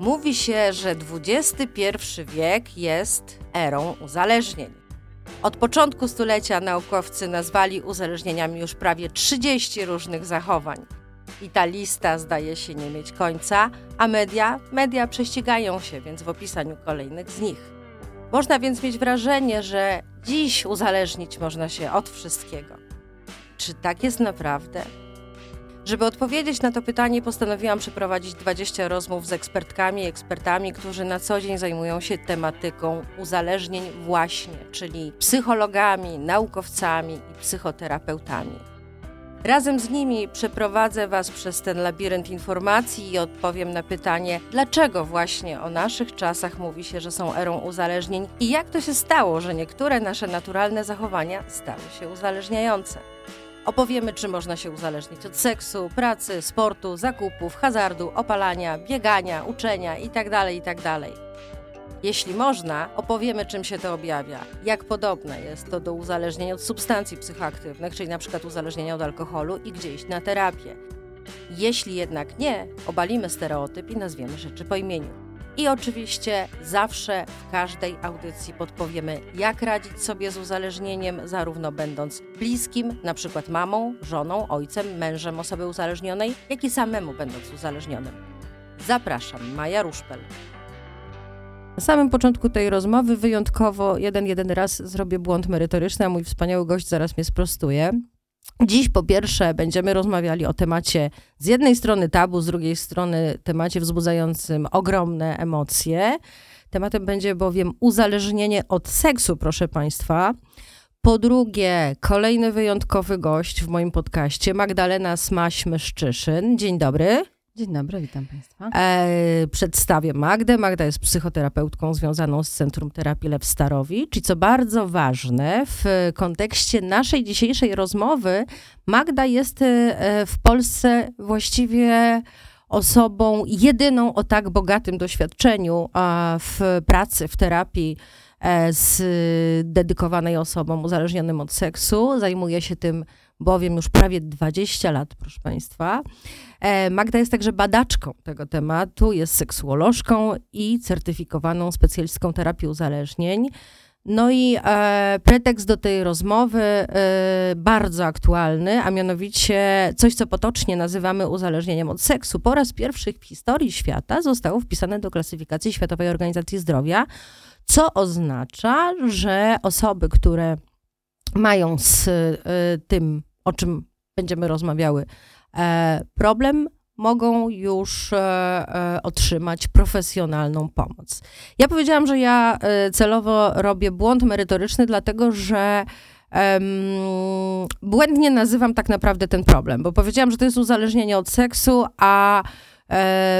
Mówi się, że XXI wiek jest erą uzależnień. Od początku stulecia naukowcy nazwali uzależnieniami już prawie 30 różnych zachowań. I ta lista zdaje się nie mieć końca, a media, media prześcigają się więc w opisaniu kolejnych z nich. Można więc mieć wrażenie, że dziś uzależnić można się od wszystkiego. Czy tak jest naprawdę? Żeby odpowiedzieć na to pytanie, postanowiłam przeprowadzić 20 rozmów z ekspertkami i ekspertami, którzy na co dzień zajmują się tematyką uzależnień, właśnie, czyli psychologami, naukowcami i psychoterapeutami. Razem z nimi przeprowadzę Was przez ten labirynt informacji i odpowiem na pytanie, dlaczego właśnie o naszych czasach mówi się, że są erą uzależnień i jak to się stało, że niektóre nasze naturalne zachowania stały się uzależniające. Opowiemy, czy można się uzależnić od seksu, pracy, sportu, zakupów, hazardu, opalania, biegania, uczenia itd. itd. Jeśli można, opowiemy, czym się to objawia, jak podobne jest to do uzależnienia od substancji psychoaktywnych, czyli np. uzależnienia od alkoholu i gdzie iść na terapię. Jeśli jednak nie, obalimy stereotyp i nazwiemy rzeczy po imieniu. I oczywiście zawsze w każdej audycji podpowiemy, jak radzić sobie z uzależnieniem, zarówno będąc bliskim, na przykład mamą, żoną, ojcem, mężem osoby uzależnionej, jak i samemu będąc uzależnionym. Zapraszam, Maja Ruszpel. Na samym początku tej rozmowy wyjątkowo jeden, jeden raz zrobię błąd merytoryczny, a mój wspaniały gość zaraz mnie sprostuje. Dziś po pierwsze będziemy rozmawiali o temacie z jednej strony tabu, z drugiej strony temacie wzbudzającym ogromne emocje. Tematem będzie bowiem uzależnienie od seksu, proszę Państwa. Po drugie, kolejny wyjątkowy gość w moim podcaście, Magdalena Smaś-Myszczyszyn. Dzień dobry. Dzień dobry, witam Państwa. E, przedstawię Magdę. Magda jest psychoterapeutką związaną z Centrum Terapii Lew Starowicz. I co bardzo ważne, w kontekście naszej dzisiejszej rozmowy, Magda jest e, w Polsce właściwie osobą jedyną o tak bogatym doświadczeniu w pracy, w terapii e, z dedykowanej osobom uzależnionym od seksu. Zajmuje się tym bowiem już prawie 20 lat, proszę Państwa. E, Magda jest także badaczką tego tematu, jest seksuolożką i certyfikowaną specjalistką terapii uzależnień. No i e, pretekst do tej rozmowy e, bardzo aktualny, a mianowicie coś, co potocznie nazywamy uzależnieniem od seksu. Po raz pierwszy w historii świata zostało wpisane do klasyfikacji Światowej Organizacji Zdrowia, co oznacza, że osoby, które mają z e, tym, o czym będziemy rozmawiały, E, problem, mogą już e, e, otrzymać profesjonalną pomoc. Ja powiedziałam, że ja celowo robię błąd merytoryczny, dlatego że błędnie nazywam tak naprawdę ten problem, bo powiedziałam, że to jest uzależnienie od seksu, a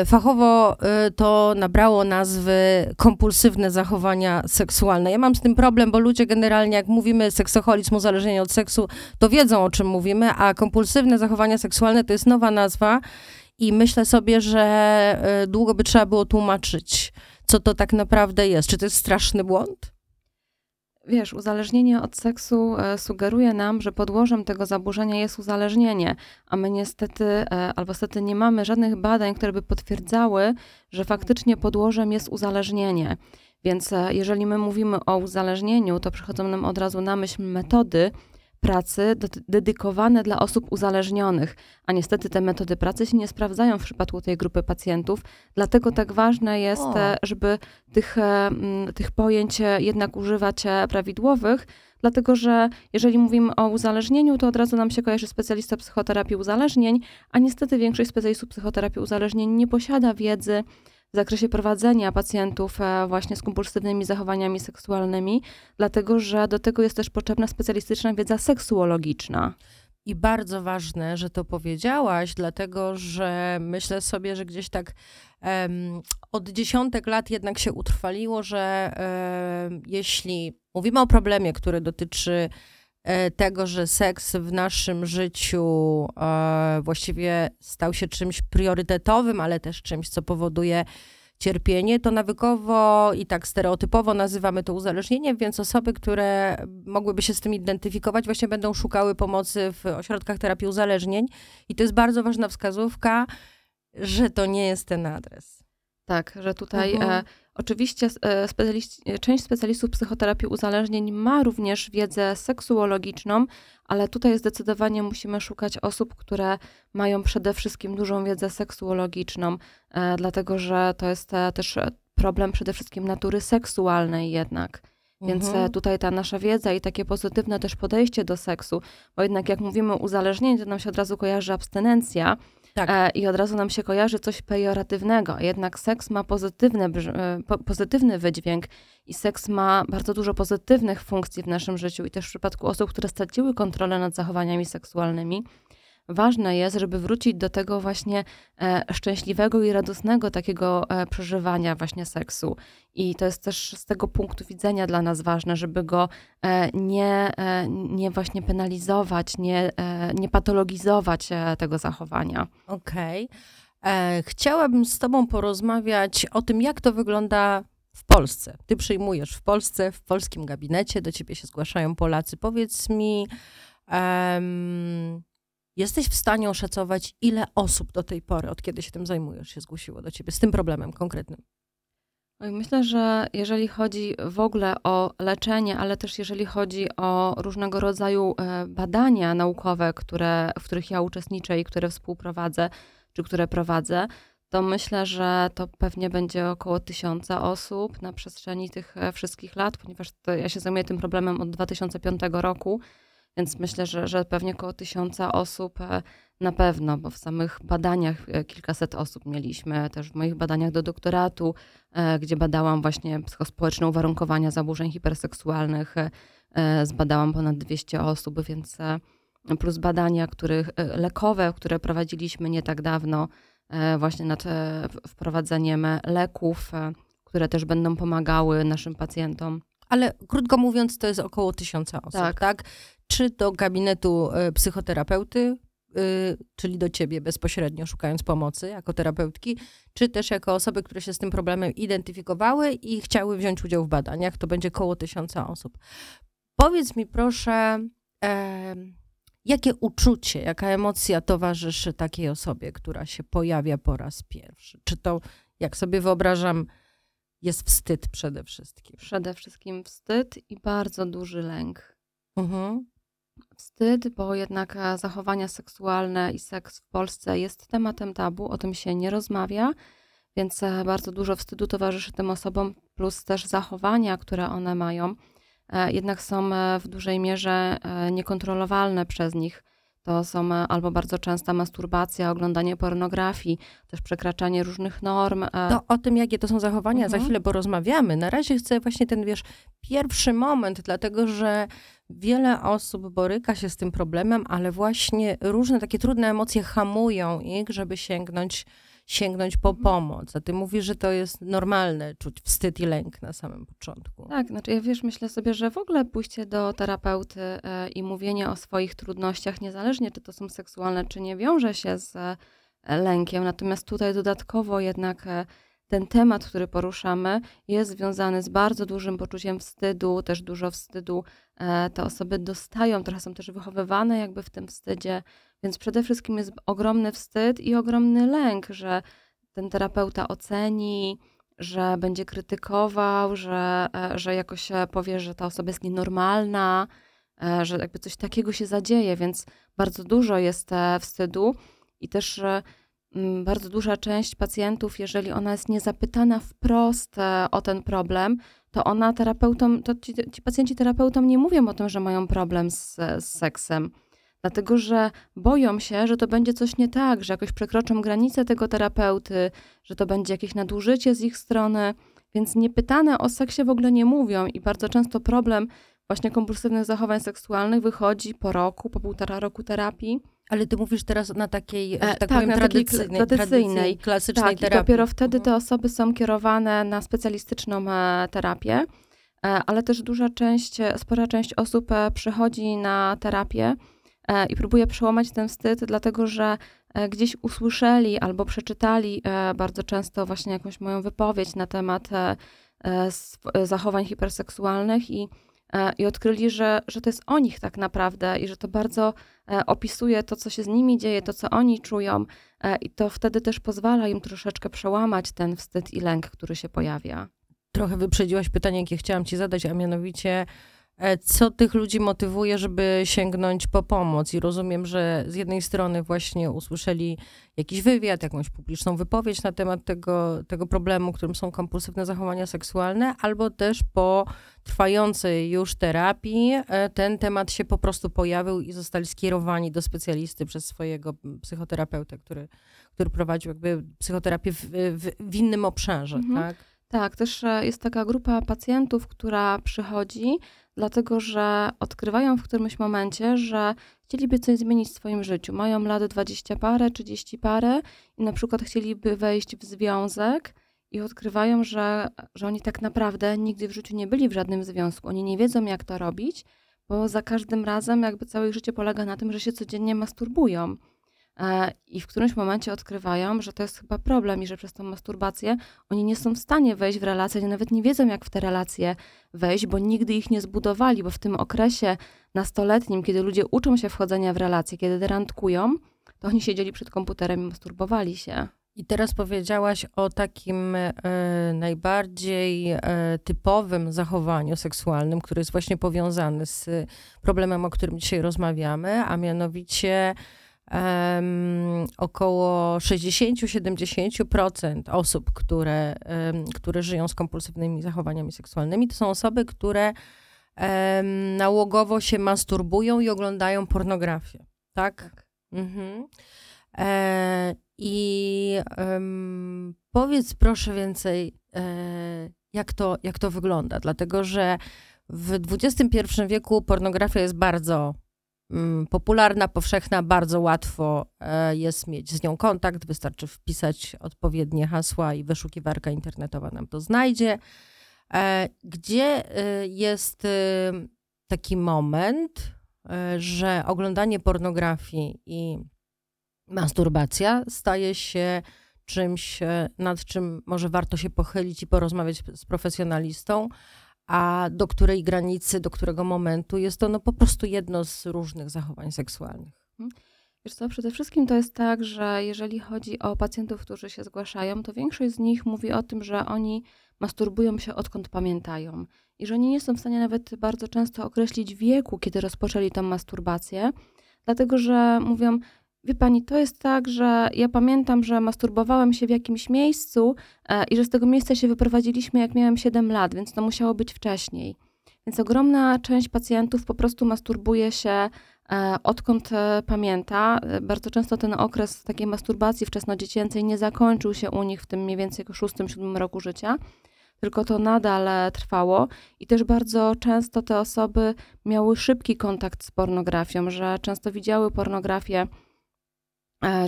fachowo e, to nabrało nazwy kompulsywne zachowania seksualne. Ja mam z tym problem, bo ludzie generalnie, jak mówimy seksoholizm, uzależnienie od seksu, to wiedzą o czym mówimy, a kompulsywne zachowania seksualne to jest nowa nazwa i myślę sobie, że e, długo by trzeba było tłumaczyć, co to tak naprawdę jest. Czy to jest straszny błąd? Wiesz, uzależnienie od seksu e, sugeruje nam, że podłożem tego zaburzenia jest uzależnienie, a my niestety, e, albo niestety nie mamy żadnych badań, które by potwierdzały, że faktycznie podłożem jest uzależnienie. Więc e, jeżeli my mówimy o uzależnieniu, to przychodzą nam od razu na myśl metody, pracy dedykowane dla osób uzależnionych, a niestety te metody pracy się nie sprawdzają w przypadku tej grupy pacjentów. Dlatego tak ważne jest, o. E, żeby tych, e, tych pojęć e, jednak używać prawidłowych, dlatego że jeżeli mówimy o uzależnieniu, to od razu nam się kojarzy specjalista psychoterapii uzależnień, a niestety większość specjalistów psychoterapii uzależnień nie posiada wiedzy, w zakresie prowadzenia pacjentów e, właśnie z kompulsywnymi zachowaniami seksualnymi, dlatego że do tego jest też potrzebna specjalistyczna wiedza seksuologiczna. I bardzo ważne, że to powiedziałaś, dlatego że myślę sobie, że gdzieś tak um, od dziesiątek lat jednak się utrwaliło, że um, jeśli mówimy o problemie, który dotyczy tego, że seks w naszym życiu e, właściwie stał się czymś priorytetowym, ale też czymś, co powoduje cierpienie, to nawykowo i tak stereotypowo nazywamy to uzależnieniem, więc osoby, które mogłyby się z tym identyfikować, właśnie będą szukały pomocy w ośrodkach terapii uzależnień. I to jest bardzo ważna wskazówka, że to nie jest ten adres. Tak, że tutaj mhm. Oczywiście e, część specjalistów psychoterapii uzależnień ma również wiedzę seksuologiczną, ale tutaj zdecydowanie musimy szukać osób, które mają przede wszystkim dużą wiedzę seksuologiczną, e, dlatego że to jest e, też problem przede wszystkim natury seksualnej jednak. Więc mhm. tutaj ta nasza wiedza i takie pozytywne też podejście do seksu, bo jednak jak mówimy uzależnienie, to nam się od razu kojarzy abstynencja, tak. E, I od razu nam się kojarzy coś pejoratywnego. Jednak seks ma pozytywny, e, po, pozytywny wydźwięk i seks ma bardzo dużo pozytywnych funkcji w naszym życiu. I też w przypadku osób, które straciły kontrolę nad zachowaniami seksualnymi, ważne jest, żeby wrócić do tego właśnie e, szczęśliwego i radosnego takiego e, przeżywania właśnie seksu. I to jest też z tego punktu widzenia dla nas ważne, żeby go e, nie, nie właśnie penalizować, nie, nie patologizować tego zachowania. Okej. Okay. Chciałabym z Tobą porozmawiać o tym, jak to wygląda w Polsce. Ty przyjmujesz w Polsce, w polskim gabinecie, do ciebie się zgłaszają Polacy. Powiedz mi, um, Jesteś w stanie oszacować, ile osób do tej pory, od kiedy się tym zajmujesz, się zgłosiło do ciebie z tym problemem konkretnym? Myślę, że jeżeli chodzi w ogóle o leczenie, ale też jeżeli chodzi o różnego rodzaju e, badania naukowe, które, w których ja uczestniczę i które współprowadzę, czy które prowadzę, to myślę, że to pewnie będzie około tysiąca osób na przestrzeni tych e, wszystkich lat, ponieważ ja się zajmuję tym problemem od 2005 roku więc myślę, że, że pewnie około tysiąca osób e, na pewno, bo w samych badaniach e, kilkaset osób mieliśmy, też w moich badaniach do doktoratu, e, gdzie badałam właśnie psychospołeczne uwarunkowania zaburzeń hiperseksualnych, zbadałam ponad 200 osób, więc plus badania których, lekowe, które prowadziliśmy nie tak dawno, właśnie nad wprowadzeniem leków, które też będą pomagały naszym pacjentom. Ale krótko mówiąc, to jest około tysiąca osób, tak? tak? Czy do gabinetu e, psychoterapeuty, y, czyli do ciebie bezpośrednio szukając pomocy jako terapeutki, czy też jako osoby, które się z tym problemem identyfikowały i chciały wziąć udział w badaniach, to będzie około tysiąca osób. Powiedz mi proszę, e, jakie uczucie, jaka emocja towarzyszy takiej osobie, która się pojawia po raz pierwszy? Czy to, jak sobie wyobrażam, jest wstyd przede wszystkim? Przede wszystkim wstyd i bardzo duży lęk. Mhm wstyd, bo jednak e, zachowania seksualne i seks w Polsce jest tematem tabu, o tym się nie rozmawia, więc e, bardzo dużo wstydu towarzyszy tym osobom, plus też zachowania, które one mają, e, jednak są w dużej mierze niekontrolowalne przez nich. To są albo bardzo częsta masturbacja, oglądanie pornografii, też przekraczanie różnych norm. No o tym, jakie to są zachowania, mhm. za chwilę porozmawiamy. Na razie chcę właśnie ten, wiesz, pierwszy moment, dlatego że wiele osób boryka się z tym problemem, ale właśnie różne takie trudne emocje hamują ich, żeby sięgnąć, sięgnąć po mhm. pomoc. A ty mówisz, że to jest normalne czuć wstyd i lęk na samym początku. Tak, znaczy ja wiesz, myślę sobie, że w ogóle pójście do terapeuty e, i mówienie o swoich trudnościach, niezależnie czy to są seksualne, czy nie, wiąże się z e, lękiem. Natomiast tutaj dodatkowo jednak e, ten temat, który poruszamy, jest związany z bardzo dużym poczuciem wstydu, też dużo wstydu te osoby dostają, trochę są też wychowywane jakby w tym wstydzie, więc przede wszystkim jest ogromny wstyd i ogromny lęk, że ten terapeuta oceni, że będzie krytykował, że, e, że jakoś powie, że ta osoba jest nienormalna, e, że jakby coś takiego się zadzieje, więc bardzo dużo jest wstydu i też bardzo duża część pacjentów, jeżeli ona jest niezapytana wprost e, o ten problem, to ona terapeutom, to ci, ci pacjenci terapeutom nie mówią o tym, że mają problem z, z seksem. Dlatego, że boją się, że to będzie coś nie tak, że jakoś przekroczą granicę tego terapeuty, że to będzie jakieś nadużycie z ich strony, więc niepytane o seksie w ogóle nie mówią i bardzo często problem właśnie kompulsywnych zachowań seksualnych wychodzi po roku, po półtora roku terapii. Ale ty mówisz teraz na takiej, e, tak, tak powiem, na tradycyjnej, tradycyjnej, klasycznej tak, terapii. dopiero wtedy mhm. te osoby są kierowane na specjalistyczną e, terapię, e, ale też duża część, spora część osób przychodzi na terapię i próbuje przełamać ten wstyd, dlatego że gdzieś usłyszeli albo przeczytali bardzo często właśnie jakąś moją wypowiedź na temat zachowań hiperseksualnych i e, i odkryli, że, że to jest o nich tak naprawdę i że to bardzo e, opisuje to, co się z nimi dzieje, to, co oni czują, e, i to wtedy też pozwala im troszeczkę przełamać ten wstyd i lęk, który się pojawia. Trochę wyprzedziłaś pytanie, jakie chciałam ci zadać, a mianowicie E, co tych ludzi motywuje, żeby sięgnąć po pomoc. I rozumiem, że z jednej strony właśnie usłyszeli jakiś wywiad, jakąś publiczną wypowiedź na temat tego, tego problemu, którym są kompulsywne zachowania seksualne, albo też po trwającej już terapii e, ten temat się po prostu pojawił i zostali skierowani do specjalisty przez swojego psychoterapeutę, który, który prowadził jakby psychoterapię w, w, w innym obszarze, mhm. tak? Tak, też e, jest taka grupa pacjentów, która przychodzi dlatego że odkrywają w którymś momencie, że chcieliby coś zmienić w swoim życiu. Mają lat 20 parę, 30 parę i na przykład chcieliby wejść w związek i odkrywają, że, że oni tak naprawdę nigdy w życiu nie byli w żadnym związku. Oni nie wiedzą, jak to robić, bo za każdym razem jakby całe ich życie polega na tym, że się codziennie masturbują. E, I w którymś momencie odkrywają, że to jest chyba problem i że przez tą masturbację oni nie są w stanie wejść w relacje, nawet nie wiedzą, jak w te relacje wejść, bo nigdy ich nie zbudowali, bo w tym okresie nastoletnim, kiedy ludzie uczą się wchodzenia w relacje, kiedy randkują, to oni siedzieli przed komputerem i masturbowali się. I teraz powiedziałaś o takim e, najbardziej e, typowym zachowaniu seksualnym, który jest właśnie powiązany z problemem, o którym dzisiaj rozmawiamy, a mianowicie um, około 60-70% osób, które, um, które żyją z kompulsywnymi zachowaniami seksualnymi, to są osoby, które um, nałogowo się masturbują i oglądają pornografię. Tak? tak. Mhm. E, I powiedz proszę więcej, e, jak, to, jak to wygląda, dlatego że w XXI wieku pornografia jest bardzo popularna, powszechna, bardzo łatwo e, jest mieć z nią kontakt. Wystarczy wpisać odpowiednie hasła i wyszukiwarka internetowa nam to znajdzie. E, gdzie e, jest taki moment, że oglądanie pornografii i masturbacja staje się czymś, nad czym może warto się pochylić i porozmawiać z profesjonalistą, a do której granicy, do którego momentu jest to no, po prostu jedno z różnych zachowań seksualnych. Mhm. Wiesz co, przede wszystkim to jest tak, że jeżeli chodzi o pacjentów, którzy się zgłaszają, to większość z nich mówi o tym, że oni masturbują się odkąd pamiętają i że oni nie są w stanie nawet bardzo często określić wieku, kiedy rozpoczęli tę masturbację, dlatego że mówią, Wie pani, to jest tak, że ja pamiętam, że masturbowałem się w jakimś miejscu e, i że z tego miejsca się wyprowadziliśmy, jak miałem 7 lat, więc to musiało być wcześniej. Więc ogromna część pacjentów po prostu masturbuje się e, odkąd e, pamięta. Bardzo często ten okres takiej masturbacji wczesnodziecięcej nie zakończył się u nich w tym mniej więcej 6-7 roku życia, tylko to nadal trwało i też bardzo często te osoby miały szybki kontakt z pornografią, że często widziały pornografię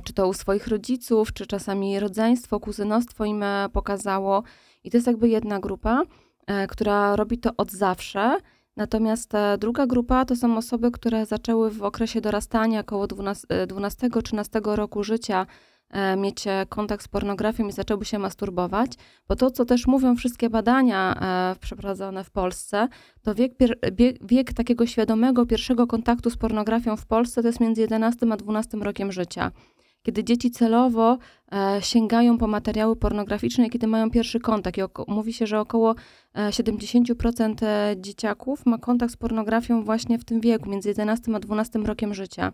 czy to u swoich rodziców, czy czasami rodzeństwo, kuzynostwo im e, pokazało. I to jest jakby jedna grupa, e, która robi to od zawsze. Natomiast druga grupa to są osoby, które zaczęły w okresie dorastania około 12-13 roku życia mieć kontakt z pornografią i zaczęły się masturbować, bo to, co też mówią wszystkie badania przeprowadzone w Polsce, to wiek, wiek, wiek takiego świadomego pierwszego kontaktu z pornografią w Polsce to jest między 11 a 12 rokiem życia kiedy dzieci celowo e, sięgają po materiały pornograficzne, kiedy mają pierwszy kontakt. I mówi się, że około 70% e, dzieciaków ma kontakt z pornografią właśnie w tym wieku, między 11 a 12 rokiem życia.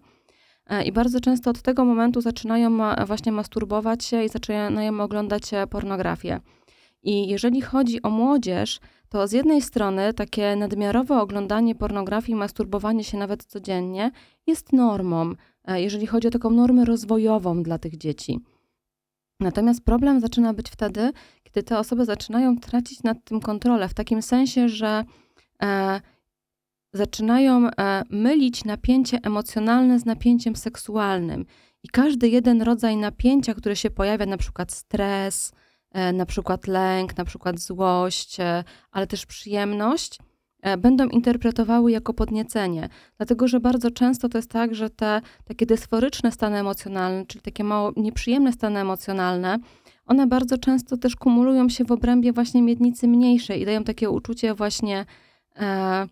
E, I bardzo często od tego momentu zaczynają właśnie masturbować się i zaczynają oglądać pornografię. I jeżeli chodzi o młodzież, to z jednej strony takie nadmiarowe oglądanie pornografii, masturbowanie się nawet codziennie jest normą, e, jeżeli chodzi o taką normę rozwojową dla tych dzieci. Natomiast problem zaczyna być wtedy, kiedy te osoby zaczynają tracić nad tym kontrolę, w takim sensie, że e, zaczynają e, mylić napięcie emocjonalne z napięciem seksualnym. I każdy jeden rodzaj napięcia, który się pojawia, na przykład stres, E, na przykład lęk, na przykład złość, e, ale też przyjemność, będą interpretowały jako podniecenie. Dlatego, że bardzo często to jest tak, że te takie dysforyczne stany emocjonalne, czyli takie mało nieprzyjemne stany emocjonalne, one bardzo często też kumulują się w obrębie właśnie miednicy mniejszej i dają takie uczucie właśnie e,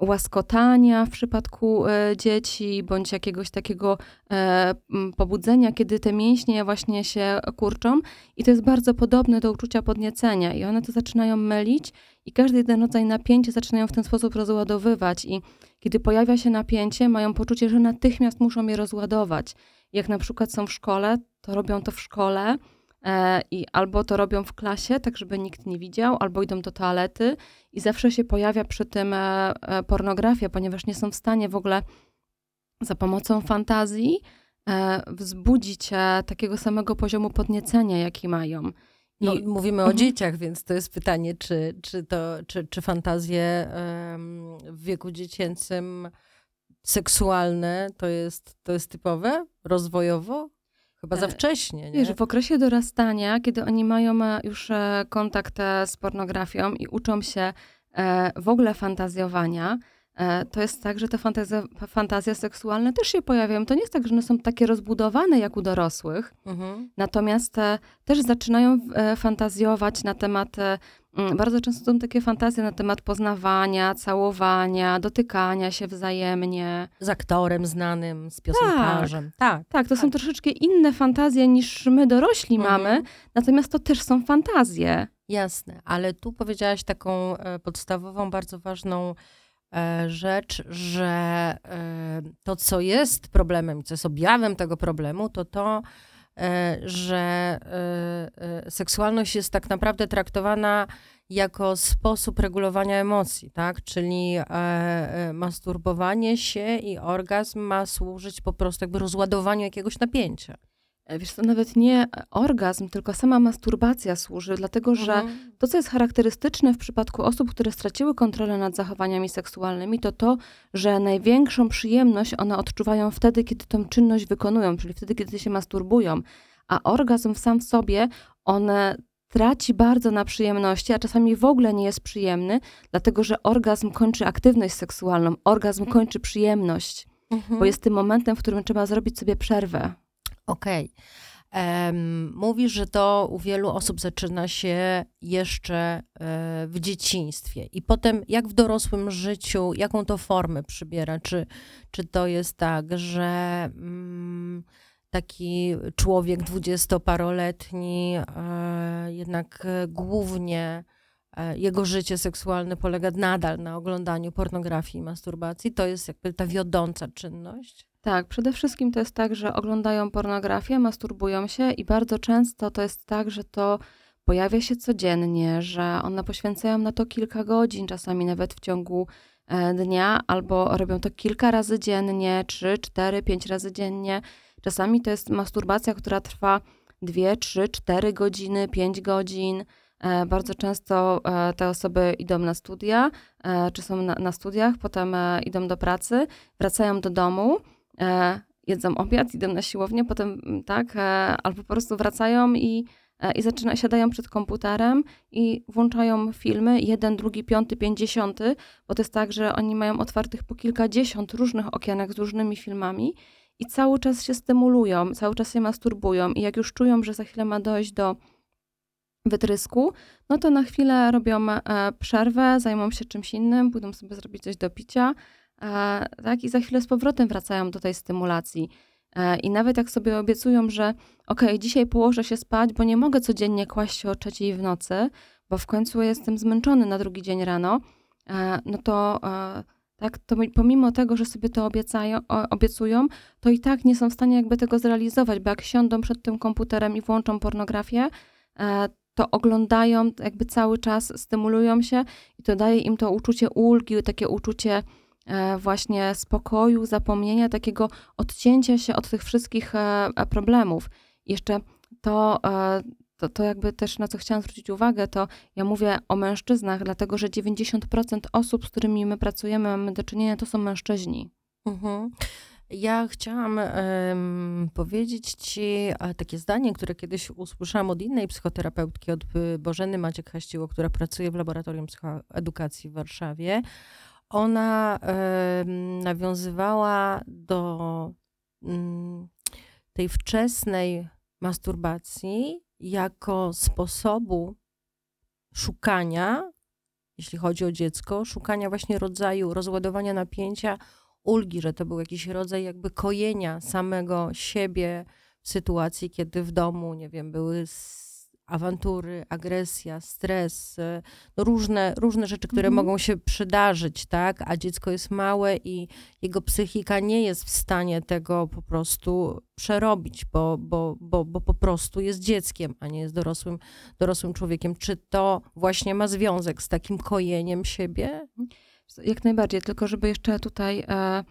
łaskotania w przypadku e, dzieci, bądź jakiegoś takiego e, pobudzenia, kiedy te mięśnie właśnie się kurczą. I to jest bardzo podobne do uczucia podniecenia. I one to zaczynają mylić i każdy jeden rodzaj napięcia zaczynają w ten sposób rozładowywać. I kiedy pojawia się napięcie, mają poczucie, że natychmiast muszą je rozładować. Jak na przykład są w szkole, to robią to w szkole i albo to robią w klasie, tak żeby nikt nie widział, albo idą do toalety i zawsze się pojawia przy tym e, e, pornografia, ponieważ nie są w stanie w ogóle za pomocą fantazji wzbudzić takiego samego poziomu podniecenia, jaki mają. No, mówimy o mhm. dzieciach, więc to jest pytanie, czy, czy, to, czy, czy fantazje w wieku dziecięcym seksualne to jest, to jest typowe rozwojowo? Chyba za e, wcześnie, nie? Wiesz, w okresie dorastania, kiedy oni mają e, już e, kontakt z pornografią i uczą się w ogóle fantazjowania, to jest tak, że te fantazje, fantazje seksualne też się pojawiają. To nie jest tak, że one są takie rozbudowane jak u dorosłych, mhm. natomiast też zaczynają fantazjować na temat bardzo często są takie fantazje na temat poznawania, całowania, dotykania się wzajemnie. Z aktorem znanym, z piosenkarzem. Tak, tak, tak to tak. są troszeczkę inne fantazje niż my dorośli mhm. mamy, natomiast to też są fantazje. Jasne, ale tu powiedziałaś taką e, podstawową, bardzo ważną e, rzecz, że e, to, co jest problemem, co jest objawem tego problemu, to to, że e, e, seksualność jest tak naprawdę traktowana jako sposób regulowania emocji, tak? Czyli masturbowanie się i orgazm ma służyć po prostu jakby rozładowaniu jakiegoś napięcia. E, wiesz, to nawet nie orgazm, tylko sama masturbacja służy, dlatego że mhm. to, co jest charakterystyczne w przypadku osób, które straciły kontrolę nad zachowaniami seksualnymi, to to, że największą przyjemność one odczuwają wtedy, kiedy tę czynność wykonują, czyli wtedy, kiedy się masturbują. A orgazm sam w sobie, on traci bardzo na przyjemności, a czasami w ogóle nie jest przyjemny, dlatego że orgazm kończy aktywność seksualną, orgazm mhm. kończy przyjemność, mhm. bo jest tym momentem, w którym trzeba zrobić sobie przerwę. Okej. Okay. Mówisz, że to u wielu osób zaczyna się jeszcze e, w dzieciństwie i potem jak w dorosłym życiu, jaką to formę przybiera? Czy, czy to jest tak, że mm, taki człowiek dwudziestoparoletni e, jednak głównie e, jego życie seksualne polega nadal na oglądaniu pornografii i masturbacji? To jest jakby ta wiodąca czynność? Tak, przede wszystkim to jest tak, że oglądają pornografię, masturbują się i bardzo często to jest tak, że to pojawia się codziennie, że one poświęcają na to kilka godzin, czasami nawet w ciągu e, dnia, albo robią to kilka razy dziennie, trzy, cztery, pięć razy dziennie. Czasami to jest masturbacja, która trwa dwie, trzy, cztery godziny, pięć godzin. E, bardzo często e, te osoby idą na studia, czy są na, na studiach, potem idą do pracy, wracają do domu jedzą obiad, idą na siłownię, potem mm, tak, e, albo po prostu wracają i, e, i zaczyna, siadają przed komputerem i włączają filmy, jeden, drugi, piąty, pięćdziesiąty, bo to jest tak, że oni mają otwartych po kilkadziesiąt różnych okienek z różnymi filmami i cały czas się stymulują, cały czas się masturbują i jak już czują, że za chwilę ma dojść do wytrysku, no to na chwilę robią e, przerwę, zajmą się czymś innym, pójdą sobie zrobić coś do picia, E, tak? I za chwilę z powrotem wracają do tej stymulacji. E, I nawet jak sobie obiecują, że ok, dzisiaj położę się spać, bo nie mogę codziennie kłaść się o trzeciej w nocy, bo w końcu jestem zmęczony na drugi dzień rano, e, no to tak, to pomimo tego, że sobie to obiecają, obiecują, to i tak nie są w stanie jakby tego zrealizować, bo jak siądą przed tym komputerem i włączą pornografię, to oglądają jakby cały czas, stymulują się i to daje im to uczucie ulgi, takie uczucie E, właśnie spokoju, zapomnienia, takiego odcięcia się od tych wszystkich e, e, problemów. Jeszcze to, to, to jakby też na co chciałam zwrócić uwagę, to ja mówię o mężczyznach, dlatego że 90% osób, z którymi my pracujemy, mamy do czynienia, to są mężczyźni. Mhm. Ja chciałam um, powiedzieć Ci takie zdanie, które kiedyś usłyszałam od innej psychoterapeutki, od Bożeny Maciek Haściło, która pracuje w Laboratorium Psychoedukacji w Warszawie ona nawiązywała do mm, tej wczesnej masturbacji jako sposobu szukania jeśli chodzi o dziecko, szukania właśnie rodzaju rozładowania napięcia, ulgi, że to był jakiś rodzaj jakby kojenia samego siebie w sytuacji, kiedy w domu, nie wiem, były awantury, agresja, stres, e, no różne, różne rzeczy, które mhm. mogą się przydarzyć, tak? A dziecko jest małe i jego psychika nie jest w stanie tego po prostu przerobić, bo, bo, bo, bo po prostu jest dzieckiem, a nie jest dorosłym, dorosłym człowiekiem. Czy to właśnie ma związek z takim kojeniem siebie? Jak najbardziej, tylko żeby jeszcze tutaj. E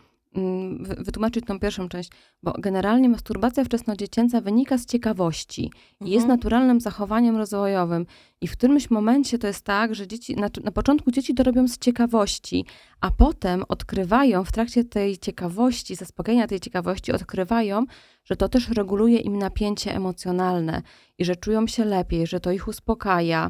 wytłumaczyć tą pierwszą część, bo generalnie masturbacja wczesnodziecięca wynika z ciekawości i jest mhm. naturalnym zachowaniem rozwojowym. I w którymś momencie to jest tak, że dzieci, na, na początku dzieci to robią z ciekawości, a potem odkrywają w trakcie tej ciekawości, zaspokojenia tej ciekawości, odkrywają, że to też reguluje im napięcie emocjonalne i że czują się lepiej, że to ich uspokaja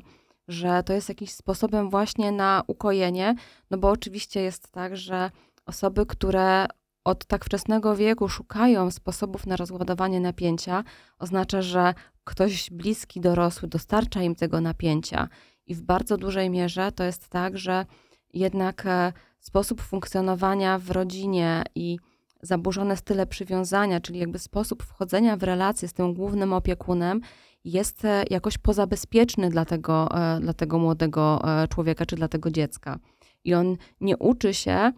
że to jest jakimś sposobem właśnie na ukojenie, no bo oczywiście jest tak, że osoby, które od tak wczesnego wieku szukają sposobów na rozładowanie napięcia, oznacza, że ktoś bliski, dorosły dostarcza im tego napięcia. I w bardzo dużej mierze to jest tak, że jednak e, sposób funkcjonowania w rodzinie i zaburzone style przywiązania, czyli jakby sposób wchodzenia w relacje z tym głównym opiekunem, jest e, jakoś pozabezpieczny dla tego, e, dla tego młodego człowieka czy dla tego dziecka. I on nie uczy się,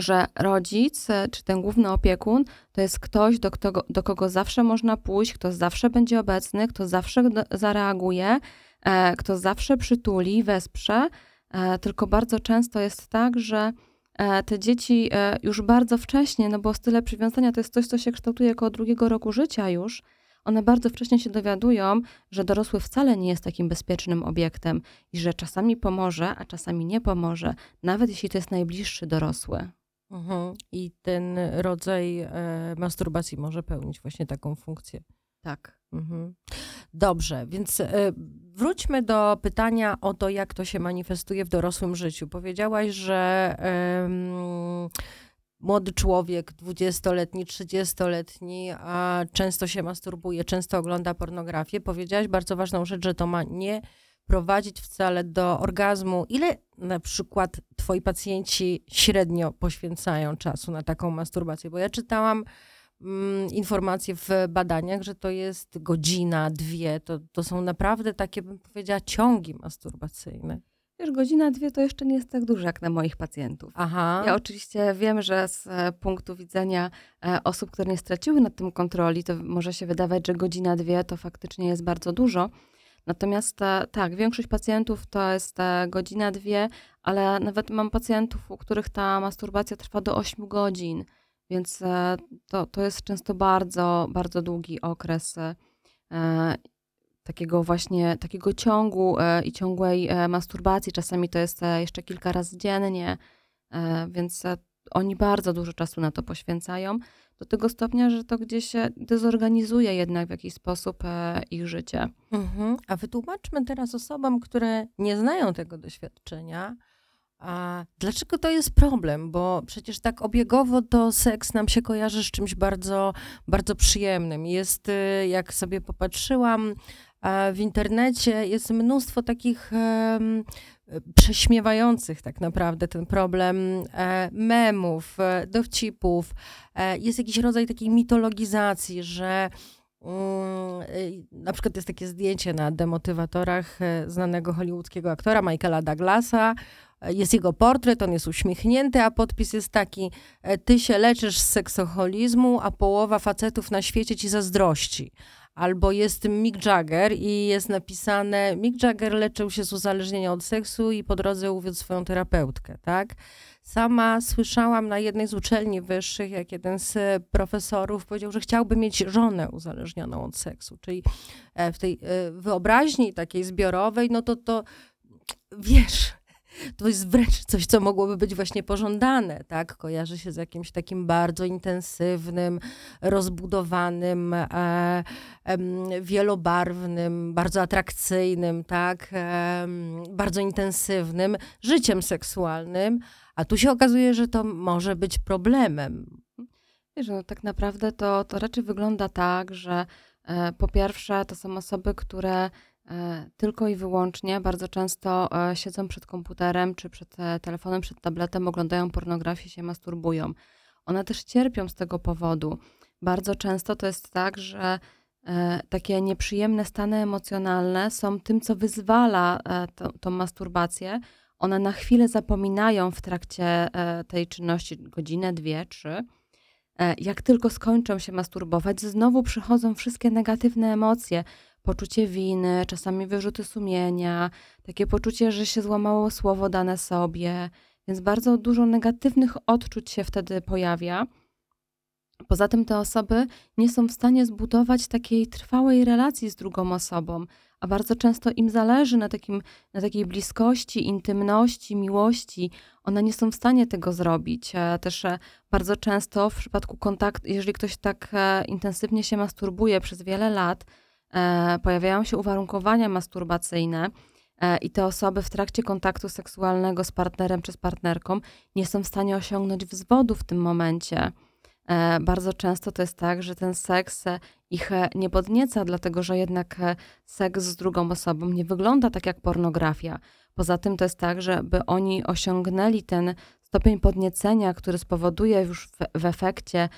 że rodzic e, czy ten główny opiekun to jest ktoś, do, do kogo zawsze można pójść, kto zawsze będzie obecny, kto zawsze zareaguje, e, kto zawsze przytuli, wesprze. E, tylko bardzo często jest tak, że te dzieci już bardzo wcześnie, no bo style przywiązania to jest coś, co się kształtuje około drugiego roku życia już, one bardzo wcześnie się dowiadują, że dorosły wcale nie jest takim bezpiecznym obiektem i że czasami pomoże, a czasami nie pomoże, nawet jeśli to jest najbliższy dorosły. Mhm. I ten rodzaj e, masturbacji może pełnić właśnie taką funkcję. Tak. Mhm. Dobrze, więc e, wróćmy do pytania o to, jak to się manifestuje w dorosłym życiu. Powiedziałaś, że młody człowiek, dwudziestoletni, trzydziestoletni, a często się masturbuje, często ogląda pornografię. Powiedziałaś bardzo ważną rzecz, że to ma nie prowadzić wcale do orgazmu. Ile na przykład twoi pacjenci średnio poświęcają czasu na taką masturbację? Bo ja czytałam mm, informacje w badaniach, że to jest godzina, dwie. To, to są naprawdę takie, bym powiedziała, ciągi masturbacyjne. Wiesz, godzina, dwie to jeszcze nie jest tak dużo jak na moich pacjentów. Aha. Ja oczywiście wiem, że z e, punktu widzenia e, osób, które nie straciły nad tym kontroli, to może się wydawać, że godzina, dwie to faktycznie jest bardzo dużo. Natomiast e, tak, większość pacjentów to jest e, godzina, dwie, ale nawet mam pacjentów, u których ta masturbacja trwa do 8 godzin, więc e, to, to jest często bardzo, bardzo długi okres takiego właśnie, takiego ciągu i ciągłej masturbacji. Czasami to jest jeszcze kilka razy dziennie, więc oni bardzo dużo czasu na to poświęcają do tego stopnia, że to gdzieś się dezorganizuje jednak w jakiś sposób e, ich życie. Mhm. A wytłumaczmy teraz osobom, które nie znają tego doświadczenia, a dlaczego to jest problem? Bo przecież tak obiegowo to seks nam się kojarzy z czymś bardzo, bardzo przyjemnym. Jest, y, jak sobie popatrzyłam, w internecie jest mnóstwo takich prześmiewających tak naprawdę ten problem e, memów, e, dowcipów. E, jest jakiś rodzaj takiej mitologizacji, że mm, na przykład jest takie zdjęcie na demotywatorach znanego hollywoodzkiego aktora Michaela Douglasa. Jest jego portret, on jest uśmiechnięty, a podpis jest taki: Ty się leczysz z seksoholizmu, a połowa facetów na świecie ci zazdrości albo jest Mick Jagger i jest napisane Mick Jagger leczył się z uzależnienia od seksu i po drodze uwiódł swoją terapeutkę, tak? Sama słyszałam na jednej z uczelni wyższych, jak jeden z profesorów powiedział, że chciałby mieć żonę uzależnioną od seksu, czyli e, w tej e, wyobraźni takiej zbiorowej, no to to wiesz, to jest wręcz coś, co mogłoby być właśnie pożądane, tak? Kojarzy się z jakimś takim bardzo intensywnym, rozbudowanym, e, e, wielobarwnym, bardzo atrakcyjnym, tak? E, bardzo intensywnym życiem seksualnym, a tu się okazuje, że to może być problemem. Wiesz, no, tak naprawdę to, to raczej wygląda tak, że e, po pierwsze to są osoby, które tylko i wyłącznie bardzo często siedzą przed komputerem czy przed telefonem, przed tabletem, oglądają pornografię, się masturbują. One też cierpią z tego powodu. Bardzo często to jest tak, że E, takie nieprzyjemne stany emocjonalne są tym, co wyzwala e, to, tą masturbację. One na chwilę zapominają w trakcie e, tej czynności godzinę, dwie, trzy. Jak tylko skończą się masturbować, znowu przychodzą wszystkie negatywne emocje, poczucie winy, czasami wyrzuty sumienia, takie poczucie, że się złamało słowo dane sobie, więc bardzo dużo negatywnych odczuć się wtedy pojawia. Poza tym te osoby nie są w stanie zbudować takiej trwałej relacji z drugą osobą, a bardzo często im zależy na, takim, na takiej bliskości, intymności, miłości. One nie są w stanie tego zrobić. E, też e, bardzo często w przypadku kontaktu, jeżeli ktoś tak e, intensywnie się masturbuje przez wiele lat, pojawiają się uwarunkowania masturbacyjne. I te osoby w trakcie kontaktu seksualnego z partnerem czy z partnerką nie są w stanie osiągnąć wzwodu w tym momencie. E, bardzo często to jest tak, że ten seks e, ich e, nie podnieca, dlatego że jednak seks z drugą osobą nie wygląda tak jak pornografia. Poza tym to jest tak, że by oni osiągnęli ten stopień podniecenia, który spowoduje już w, w efekcie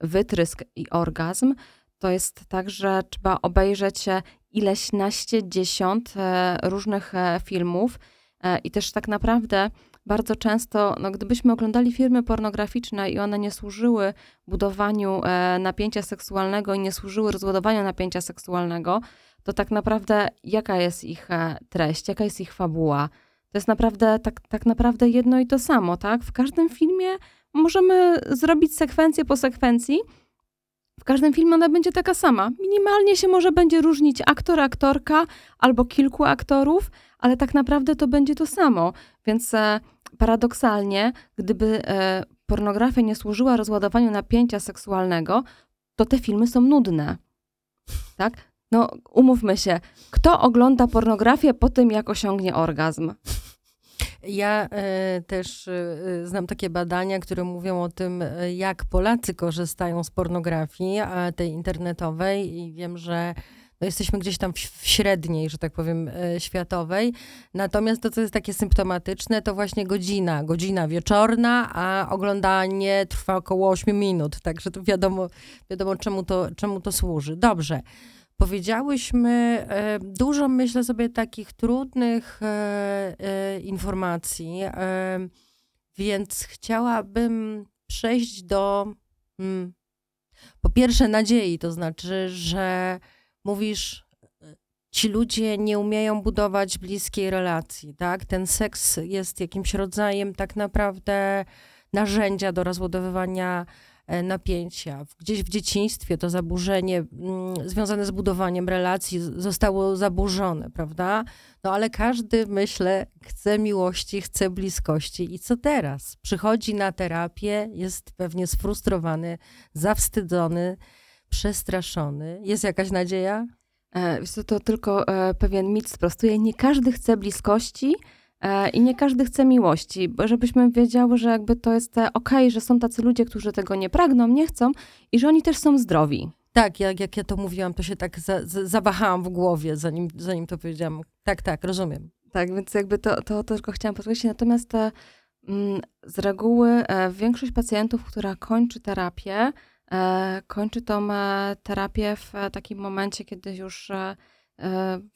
wytrysk i orgazm, to jest tak, że trzeba obejrzeć ileś naście, dziesiąt różnych filmów i też tak naprawdę bardzo często, no, gdybyśmy oglądali filmy pornograficzne i one nie służyły budowaniu e, napięcia seksualnego i nie służyły rozładowaniu napięcia seksualnego, to tak naprawdę jaka jest ich e, treść, jaka jest ich fabuła? To jest naprawdę tak, tak naprawdę jedno i to samo, tak? W każdym filmie możemy zrobić sekwencję po sekwencji. Każdym filmie ona będzie taka sama. Minimalnie się może będzie różnić aktor, aktorka albo kilku aktorów, ale tak naprawdę to będzie to samo. Więc e, paradoksalnie, gdyby e, pornografia nie służyła rozładowaniu napięcia seksualnego, to te filmy są nudne. Tak? No, umówmy się, kto ogląda pornografię po tym, jak osiągnie orgazm? Ja e, też e, znam takie badania, które mówią o tym, e, jak Polacy korzystają z pornografii, tej internetowej, i wiem, że no jesteśmy gdzieś tam w, średniej, że tak powiem, światowej. Natomiast to, co jest takie symptomatyczne, to właśnie godzina, godzina wieczorna, a oglądanie trwa około 8 minut, także to wiadomo, wiadomo czemu, to, czemu to służy. Dobrze. Powiedziałyśmy e, dużo, myślę sobie, takich trudnych e, informacji, więc chciałabym przejść do hmm, po pierwsze nadziei, to znaczy, że mówisz, ci ludzie nie umieją budować bliskiej relacji, tak? Ten seks jest jakimś rodzajem tak naprawdę narzędzia do rozładowywania e, napięcia. Gdzieś w dzieciństwie to zaburzenie mm, związane z budowaniem relacji zostało zaburzone, prawda? No ale każdy, myślę, chce miłości, chce bliskości. I co teraz? Przychodzi na terapię, jest pewnie sfrustrowany, zawstydzony, przestraszony. Jest jakaś nadzieja? E, to, to tylko e, pewien mit sprostuje. Nie każdy chce bliskości e, i nie każdy chce miłości, bo żebyśmy wiedziały, że jakby to jest e, okej, okay, że są tacy ludzie, którzy tego nie pragną, nie chcą i że oni też są zdrowi. Tak, jak, jak ja to mówiłam, to się tak za, za, zawahałam w głowie, zanim, zanim to powiedziałam. Tak, tak, rozumiem. Tak, więc jakby to, to, to tylko chciałam podkreślić. Natomiast te, mm, z reguły e, większość pacjentów, która kończy terapię, E, kończy tą e, terapię w e, takim momencie, kiedy już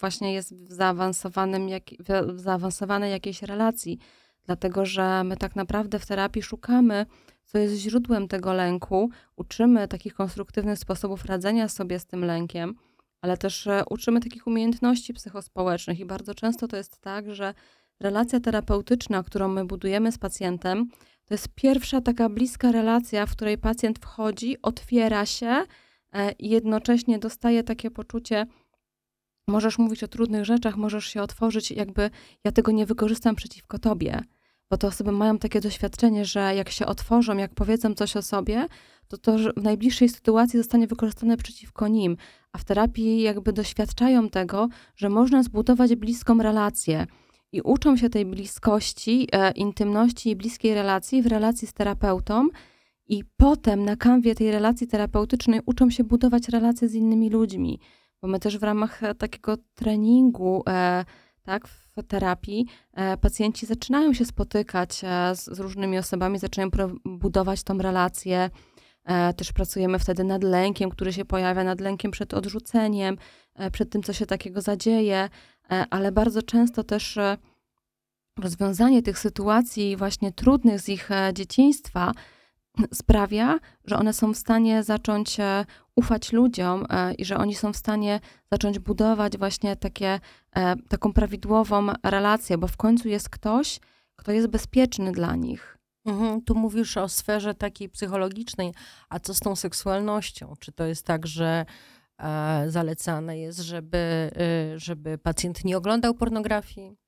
właśnie jest w, zaawansowanym, w zaawansowanej jakiejś relacji. Dlatego, że my tak naprawdę w terapii szukamy, co jest źródłem tego lęku, uczymy takich konstruktywnych sposobów radzenia sobie z tym lękiem, ale też uczymy takich umiejętności psychospołecznych i bardzo często to jest tak, że relacja terapeutyczna, którą my budujemy z pacjentem, to jest pierwsza taka bliska relacja, w której pacjent wchodzi, otwiera się e, i jednocześnie dostaje takie poczucie, możesz mówić o trudnych rzeczach, możesz się otworzyć, jakby ja tego nie wykorzystam przeciwko tobie. Bo te osoby mają takie doświadczenie, że jak się otworzą, jak powiedzą coś o sobie, to to w najbliższej sytuacji zostanie wykorzystane przeciwko nim. A w terapii jakby doświadczają tego, że można zbudować bliską relację i uczą się tej bliskości, e, intymności i bliskiej relacji w relacji z terapeutą. I potem na kanwie tej relacji terapeutycznej uczą się budować relacje z innymi ludźmi. Bo my też w ramach takiego treningu, tak, w terapii, pacjenci zaczynają się spotykać z, z różnymi osobami, zaczynają budować tą relację. Też pracujemy wtedy nad lękiem, który się pojawia, nad lękiem przed odrzuceniem, przed tym, co się takiego zadzieje, ale bardzo często też rozwiązanie tych sytuacji właśnie trudnych z ich e, dzieciństwa sprawia, że one są w stanie zacząć e, ufać ludziom e, i że oni są w stanie zacząć budować właśnie takie, taką prawidłową relację, bo w końcu jest ktoś, kto jest bezpieczny dla nich. Mhm, tu mówisz o sferze takiej psychologicznej, a co z tą seksualnością? Czy to jest tak, że e, zalecane jest, żeby, y, żeby pacjent nie oglądał pornografii?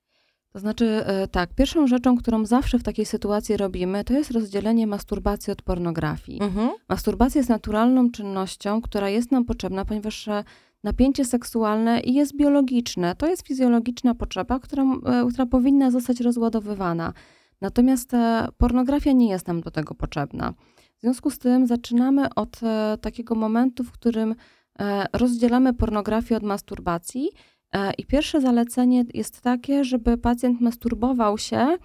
To znaczy, e, tak, pierwszą rzeczą, którą zawsze w takiej sytuacji robimy, to jest rozdzielenie masturbacji od pornografii. Mhm. Masturbacja jest naturalną czynnością, która jest nam potrzebna, ponieważ e, napięcie seksualne jest biologiczne. To jest fizjologiczna potrzeba, która, e, która powinna zostać rozładowywana. Natomiast pornografia nie jest nam do tego potrzebna. W związku z tym zaczynamy od takiego momentu, w którym rozdzielamy pornografię od masturbacji I pierwsze zalecenie jest takie, żeby pacjent masturbował się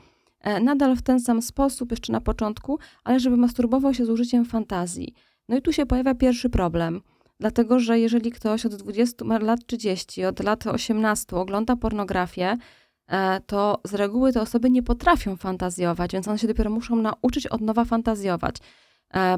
e, nadal w ten sam sposób, jeszcze na początku, ale żeby masturbował się z użyciem fantazji. No i tu się pojawia pierwszy problem. Dlatego, że jeżeli ktoś od 20 lat 30, od lat 18 ogląda pornografię, e, to z reguły te osoby nie potrafią fantazjować, więc one się dopiero muszą nauczyć od nowa fantazjować.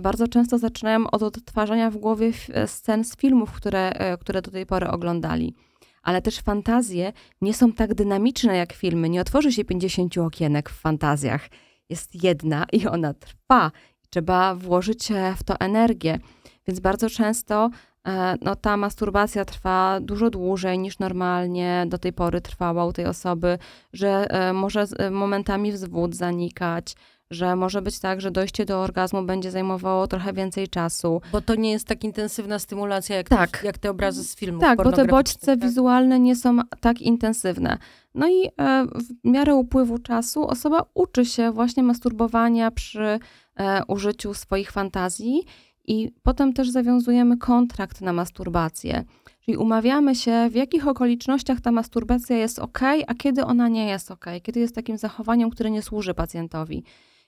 Bardzo często zaczynają od odtwarzania w głowie scen z filmów, które, które do tej pory oglądali ale też fantazje nie są tak dynamiczne jak filmy. Nie otworzy się 50 okienek w fantazjach. Jest jedna i ona trwa. Trzeba włożyć e, w to energię. Więc bardzo często e, no, ta masturbacja trwa dużo dłużej niż normalnie do tej pory trwała u tej osoby, że e, może momentami wzwód zanikać, że może być tak, że dojście do orgazmu będzie zajmowało trochę więcej czasu. Bo to nie jest tak intensywna stymulacja, jak, tak. te, jak te obrazy z filmu. Tak, bo te bodźce tak? wizualne nie są tak intensywne. No i e, w miarę upływu czasu osoba uczy się właśnie masturbowania przy e, użyciu swoich fantazji i potem też zawiązujemy kontrakt na masturbację. Czyli umawiamy się, w jakich okolicznościach ta masturbacja jest ok, a kiedy ona nie jest ok, kiedy jest takim zachowaniem, które nie służy pacjentowi.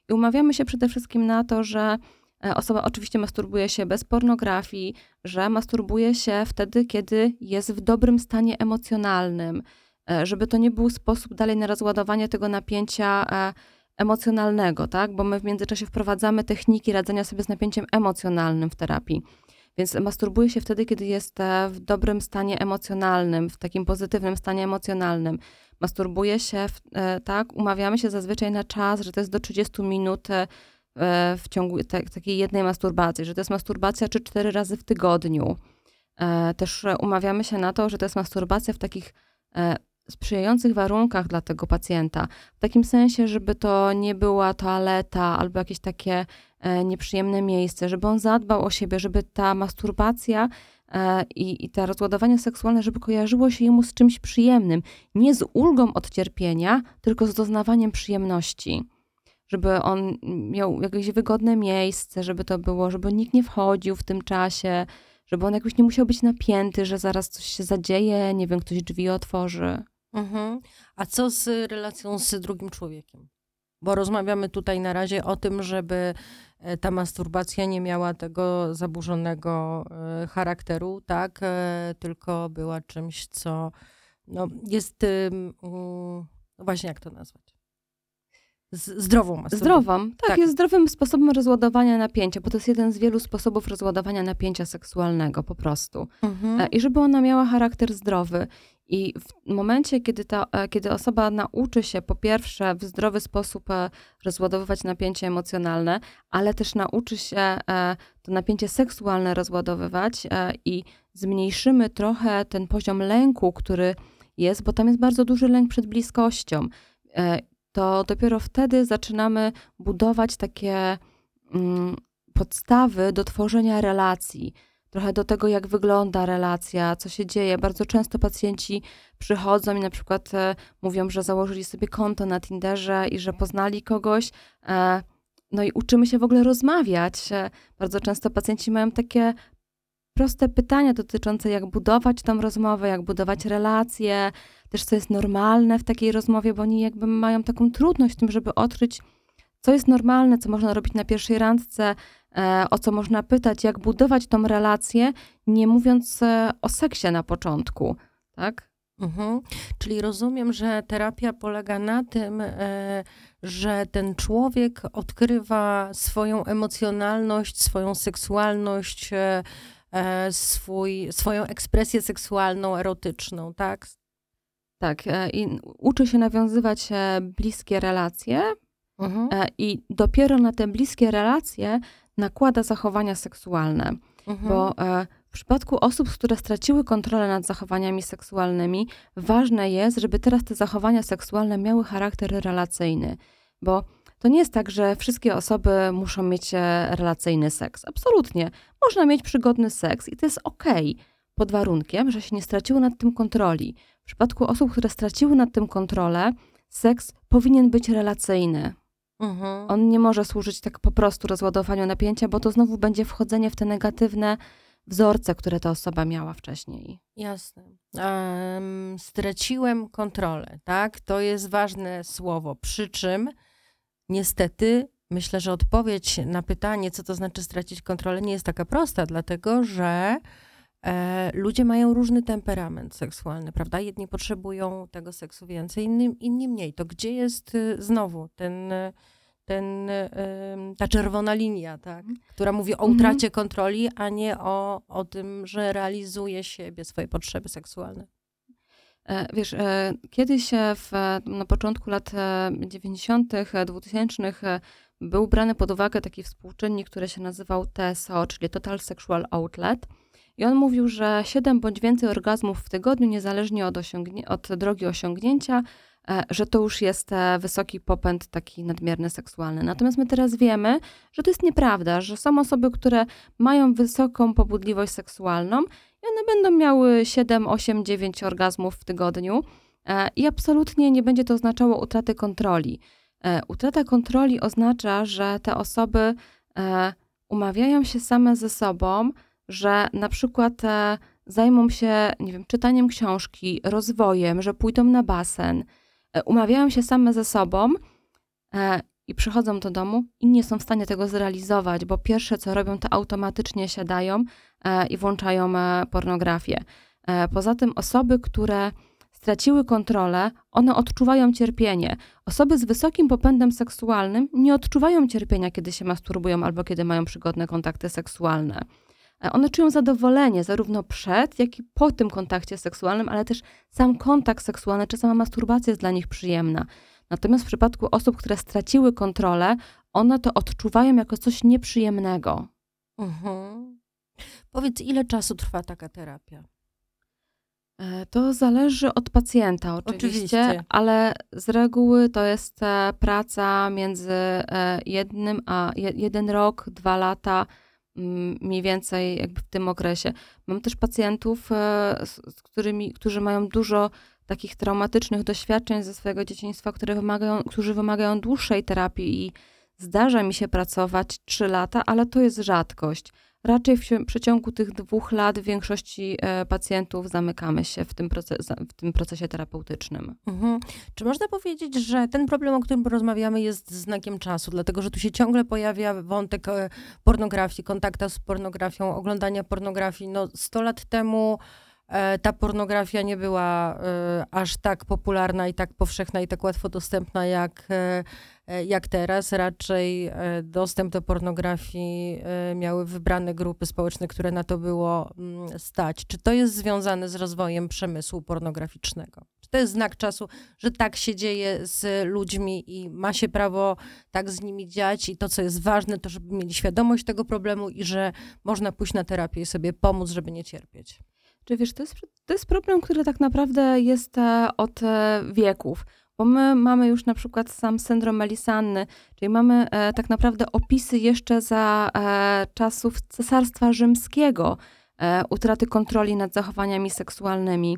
I umawiamy się przede wszystkim na to, że e, osoba oczywiście masturbuje się bez pornografii, że masturbuje się wtedy, kiedy jest w dobrym stanie emocjonalnym, e, żeby to nie był sposób dalej na rozładowanie tego napięcia e, emocjonalnego, tak? Bo my w międzyczasie wprowadzamy techniki radzenia sobie z napięciem emocjonalnym w terapii. Więc masturbuje się wtedy, kiedy jest w dobrym stanie emocjonalnym, w takim pozytywnym stanie emocjonalnym masturbuje się, w, e, tak, umawiamy się zazwyczaj na czas, że to jest do 30 minut e, w ciągu takiej jednej masturbacji, że to jest masturbacja 3 cztery razy w tygodniu. E, też umawiamy się na to, że to jest masturbacja w takich sprzyjających warunkach dla tego pacjenta. W takim sensie, żeby to nie była toaleta albo jakieś takie nieprzyjemne miejsce, żeby on zadbał o siebie, żeby ta masturbacja E, i, i to rozładowanie seksualne, żeby kojarzyło się jemu z czymś przyjemnym. Nie z ulgą od cierpienia, tylko z doznawaniem przyjemności. Żeby on miał jakieś wygodne miejsce, żeby to było, żeby nikt nie wchodził w tym czasie, żeby on jakoś nie musiał być napięty, że zaraz coś się zadzieje, nie wiem, ktoś drzwi otworzy. Mhm. A co z relacją z drugim człowiekiem? Bo rozmawiamy tutaj na razie o tym, żeby E, ta masturbacja nie miała tego zaburzonego e, charakteru, tak, e, tylko była czymś, co no, jest, no właśnie jak to nazwać? zdrową masturbacją. Zdrową, tak, tak, jest zdrowym sposobem rozładowania napięcia, bo to jest jeden z wielu sposobów rozładowania napięcia seksualnego po prostu. Mhm. I żeby ona miała charakter zdrowy. I w momencie, kiedy, ta, e, kiedy osoba nauczy się po pierwsze w zdrowy sposób e, rozładowywać napięcie emocjonalne, ale też nauczy się e, to napięcie seksualne rozładowywać i zmniejszymy trochę ten poziom lęku, który jest, bo tam jest bardzo duży lęk przed bliskością, to dopiero wtedy zaczynamy budować takie mm, podstawy do tworzenia relacji trochę do tego, jak wygląda relacja, co się dzieje. Bardzo często pacjenci przychodzą i na przykład e, mówią, że założyli sobie konto na Tinderze i że poznali kogoś. E, no i uczymy się w ogóle rozmawiać. E, bardzo często pacjenci mają takie proste pytania dotyczące, jak budować tą rozmowę, jak budować relacje, też co jest normalne w takiej rozmowie, bo oni jakby mają taką trudność w tym, żeby odkryć, co jest normalne, co można robić na pierwszej randce, o co można pytać, jak budować tą relację, nie mówiąc e, o seksie na początku, tak? Mhm. Czyli rozumiem, że terapia polega na tym, e, że ten człowiek odkrywa swoją emocjonalność, swoją seksualność, e, e, swój, swoją ekspresję seksualną, erotyczną, tak? Tak, e, i uczy się nawiązywać e, bliskie relacje mhm. E, i dopiero na te bliskie relacje nakłada zachowania seksualne. Mhm. Bo w przypadku osób, które straciły kontrolę nad zachowaniami seksualnymi, ważne jest, żeby teraz te zachowania seksualne miały charakter relacyjny, bo to nie jest tak, że wszystkie osoby muszą mieć e, relacyjny seks. Absolutnie. Można mieć przygodny seks i to jest ok, pod warunkiem, że się nie straciło nad tym kontroli. W przypadku osób, które straciły nad tym kontrolę, seks powinien być relacyjny. Mhm. On nie może służyć tak po prostu rozładowaniu napięcia, bo to znowu będzie wchodzenie w te negatywne wzorce, które ta osoba miała wcześniej. Jasne. Um, straciłem kontrolę, tak? To jest ważne słowo. Przy czym niestety myślę, że odpowiedź na pytanie, co to znaczy stracić kontrolę, nie jest taka prosta, dlatego że ludzie mają różny temperament seksualny, prawda? Jedni potrzebują tego seksu więcej, inni, inni mniej. To gdzie jest y, znowu ten. Y, ten, ta czerwona linia, tak? Mhm. która mówi o mhm. utracie kontroli, a nie o, o tym, że realizuje siebie, swoje potrzeby seksualne. E, wiesz, e, kiedyś e, w, na początku lat 90., 2000 był brany pod uwagę taki współczynnik, który się nazywał TSO, czyli Total Sexual Outlet. I on mówił, że 7 bądź więcej orgazmów w tygodniu, niezależnie od, od drogi osiągnięcia, E, że to już jest e, wysoki popęd taki nadmierny seksualny. Natomiast my teraz wiemy, że to jest nieprawda, że są osoby, które mają wysoką pobudliwość seksualną i one będą miały 7, 8, 9 orgazmów w tygodniu e, i absolutnie nie będzie to oznaczało utraty kontroli. Utrata kontroli oznacza, że te osoby umawiają się same ze sobą, że na przykład zajmą się, nie wiem, czytaniem książki, rozwojem, że pójdą na basen, E, umawiają się same ze sobą e, i przychodzą do domu i nie są w stanie tego zrealizować, bo pierwsze co robią, to automatycznie siadają e, i włączają pornografię. Poza tym osoby, które straciły kontrolę, one odczuwają cierpienie. Osoby z wysokim popędem seksualnym nie odczuwają cierpienia, kiedy się masturbują albo kiedy mają przygodne kontakty seksualne. E, one czują zadowolenie zarówno przed, jak i po tym kontakcie seksualnym, ale też sam kontakt seksualny czy sama masturbacja jest dla nich przyjemna. Natomiast w przypadku osób, które straciły kontrolę, one to odczuwają jako coś nieprzyjemnego. Mhm. Powiedz, ile czasu trwa taka terapia? E, to zależy od pacjenta oczywiście, oczywiście, ale z reguły to jest e, praca między jednym a jeden rok, dwa lata mniej więcej jakby w tym okresie. Mam też pacjentów, e, z którymi, którzy mają dużo takich traumatycznych doświadczeń ze swojego dzieciństwa, które wymagają, którzy wymagają dłuższej terapii i zdarza mi się pracować 3 lata, ale to jest rzadkość. Raczej w przeciągu tych dwóch lat w większości e, pacjentów zamykamy się w tym, proces, w tym procesie terapeutycznym. Mhm. Czy można powiedzieć, że ten problem, o którym rozmawiamy, jest znakiem czasu, dlatego że tu się ciągle pojawia wątek e, pornografii, kontakta z pornografią, oglądania pornografii. No 100 lat temu E, ta pornografia nie była aż tak popularna i tak powszechna i tak łatwo dostępna jak, jak teraz. Raczej dostęp do pornografii miały wybrane grupy społeczne, które na to było mm, stać. Czy to jest związane z rozwojem przemysłu pornograficznego? Czy to jest znak czasu, że tak się dzieje z ludźmi i ma się prawo tak z nimi dziać i to, co jest ważne, to żeby mieli świadomość tego problemu i że można pójść na terapię i sobie pomóc, żeby nie cierpieć? Czy wiesz, to jest, to jest problem, który tak naprawdę jest e, od e, wieków. Bo my mamy już na przykład sam syndrom Melisanny, czyli mamy e, tak naprawdę opisy jeszcze za e, czasów Cesarstwa Rzymskiego, e, utraty kontroli nad zachowaniami seksualnymi.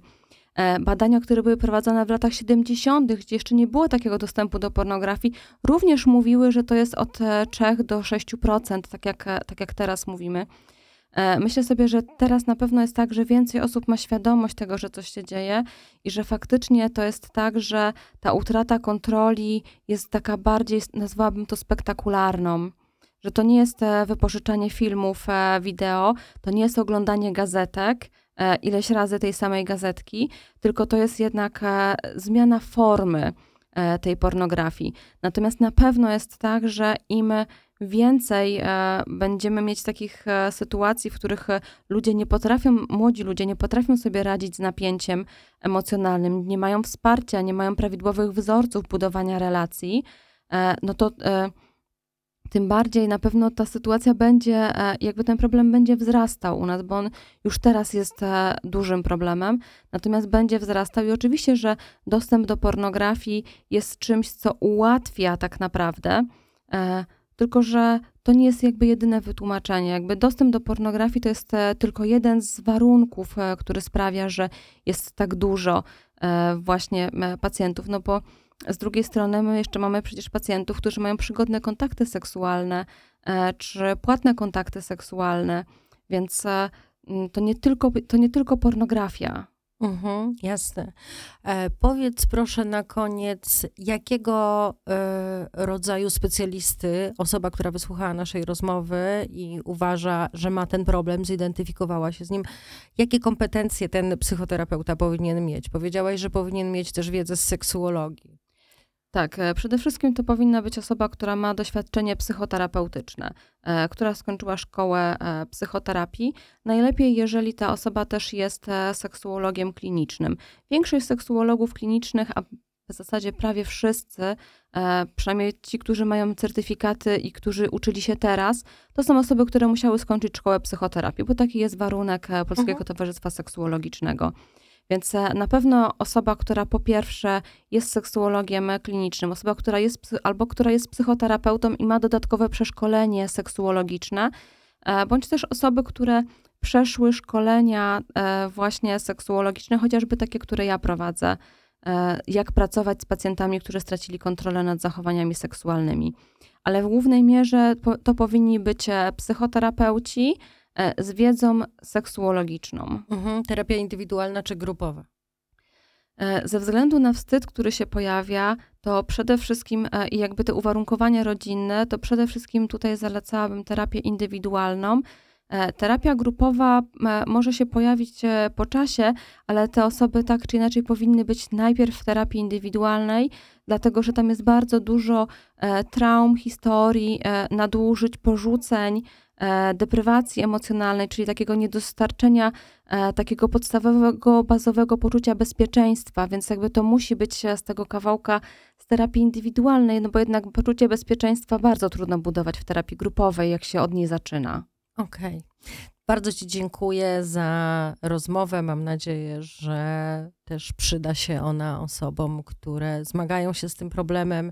E, badania, które były prowadzone w latach 70., gdzie jeszcze nie było takiego dostępu do pornografii, również mówiły, że to jest od 3 do 6%, tak jak, tak jak teraz mówimy. E, myślę sobie, że teraz na pewno jest tak, że więcej osób ma świadomość tego, że coś się dzieje i że faktycznie to jest tak, że ta utrata kontroli jest taka bardziej, nazwałabym to spektakularną. Że to nie jest e, wypożyczanie filmów e, wideo, to nie jest oglądanie gazetek, ileś razy tej samej gazetki, tylko to jest jednak zmiana formy tej pornografii. Natomiast na pewno jest tak, że im więcej e, będziemy mieć takich e, sytuacji, w których e, ludzie nie potrafią, młodzi ludzie nie potrafią sobie radzić z napięciem emocjonalnym, nie mają wsparcia, nie mają prawidłowych wzorców budowania relacji, no to tym bardziej na pewno ta sytuacja będzie, jakby ten problem będzie wzrastał u nas, bo on już teraz jest dużym problemem, natomiast będzie wzrastał i oczywiście, że dostęp do pornografii jest czymś, co ułatwia tak naprawdę tylko, że to nie jest jakby jedyne wytłumaczenie. Jakby dostęp do pornografii to jest e, tylko jeden z warunków, e, który sprawia, że jest tak dużo e, właśnie pacjentów. No bo z drugiej strony my jeszcze mamy przecież pacjentów, którzy mają przygodne kontakty seksualne, czy płatne kontakty seksualne, więc to nie tylko, to nie tylko pornografia. Mhm, jasne. E, powiedz proszę na koniec, jakiego e, rodzaju specjalisty osoba, która wysłuchała naszej rozmowy i uważa, że ma ten problem, zidentyfikowała się z nim, jakie kompetencje ten psychoterapeuta powinien mieć? Powiedziałaś, że powinien mieć też wiedzę z seksuologii. Tak, e, przede wszystkim to powinna być osoba, która ma doświadczenie psychoterapeutyczne, e, która skończyła szkołę e, psychoterapii. Najlepiej, jeżeli ta osoba też jest seksuologiem klinicznym. Większość seksuologów klinicznych, a w zasadzie prawie wszyscy, przynajmniej ci, którzy mają certyfikaty i którzy uczyli się teraz, to są osoby, które musiały skończyć szkołę psychoterapii, bo taki jest warunek Polskiego mhm. Towarzystwa Seksuologicznego. Więc e, na pewno osoba, która po pierwsze jest seksuologiem klinicznym, osoba, która jest albo która jest psychoterapeutą i ma dodatkowe przeszkolenie seksuologiczne, e, bądź też osoby, które przeszły szkolenia e, właśnie seksuologiczne, chociażby takie, które ja prowadzę, jak pracować z pacjentami, którzy stracili kontrolę nad zachowaniami seksualnymi. Ale w głównej mierze to powinni być psychoterapeuci, z wiedzą seksuologiczną. Mhm, terapia indywidualna czy grupowa? E, ze względu na wstyd, który się pojawia, to przede wszystkim e, i jakby te uwarunkowania rodzinne, to przede wszystkim tutaj zalecałabym terapię indywidualną. Terapia grupowa może się pojawić po czasie, ale te osoby tak czy inaczej powinny być najpierw w terapii indywidualnej, dlatego że tam jest bardzo dużo traum, historii, nadużyć, porzuceń, E, deprywacji emocjonalnej, czyli takiego niedostarczenia e, takiego podstawowego, bazowego poczucia bezpieczeństwa, więc jakby to musi być z tego kawałka z terapii indywidualnej, no bo jednak poczucie bezpieczeństwa bardzo trudno budować w terapii grupowej, jak się od niej zaczyna. Okej. Okay. Bardzo Ci dziękuję za rozmowę. Mam nadzieję, że też przyda się ona osobom, które zmagają się z tym problemem E,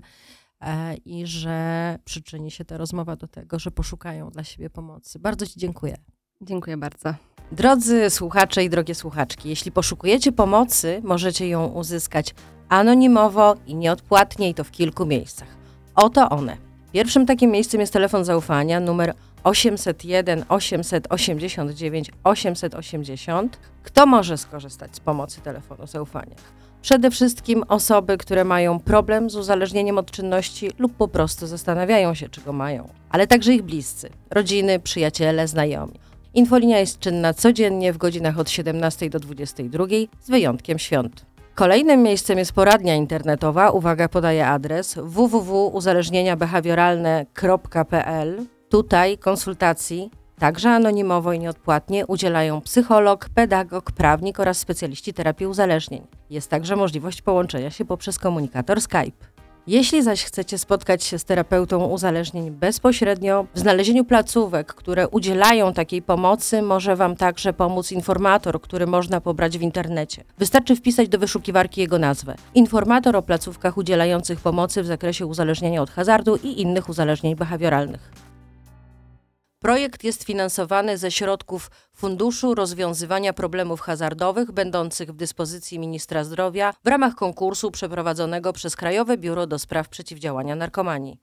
i że przyczyni się ta rozmowa do tego, że poszukają dla siebie pomocy. Bardzo Ci dziękuję. Dziękuję bardzo. Drodzy słuchacze i drogie słuchaczki, jeśli poszukujecie pomocy, możecie ją uzyskać anonimowo i nieodpłatnie i to w kilku miejscach. Oto one. Pierwszym takim miejscem jest telefon zaufania numer 801 889 880. Kto może skorzystać z pomocy telefonu zaufania? Przede wszystkim osoby, które mają problem z uzależnieniem od czynności lub po prostu zastanawiają się, czego mają, ale także ich bliscy, rodziny, przyjaciele, znajomi. Infolinia jest czynna codziennie w godzinach od 17 do 22, z wyjątkiem świąt. Kolejnym miejscem jest poradnia internetowa. Uwaga, podaję adres www.uzależnieniabehawioralne.pl. Tutaj konsultacji Także anonimowo i nieodpłatnie udzielają psycholog, pedagog, prawnik oraz specjaliści terapii uzależnień. Jest także możliwość połączenia się poprzez komunikator Skype. Jeśli zaś chcecie spotkać się z terapeutą uzależnień bezpośrednio, w znalezieniu placówek, które udzielają takiej pomocy, może Wam także pomóc informator, który można pobrać w internecie. Wystarczy wpisać do wyszukiwarki jego nazwę. Informator o placówkach udzielających pomocy w zakresie uzależnienia od hazardu i innych uzależnień behawioralnych. Projekt jest finansowany ze środków Funduszu Rozwiązywania Problemów Hazardowych, będących w dyspozycji Ministra Zdrowia w ramach konkursu przeprowadzonego przez Krajowe Biuro do Spraw Przeciwdziałania Narkomanii.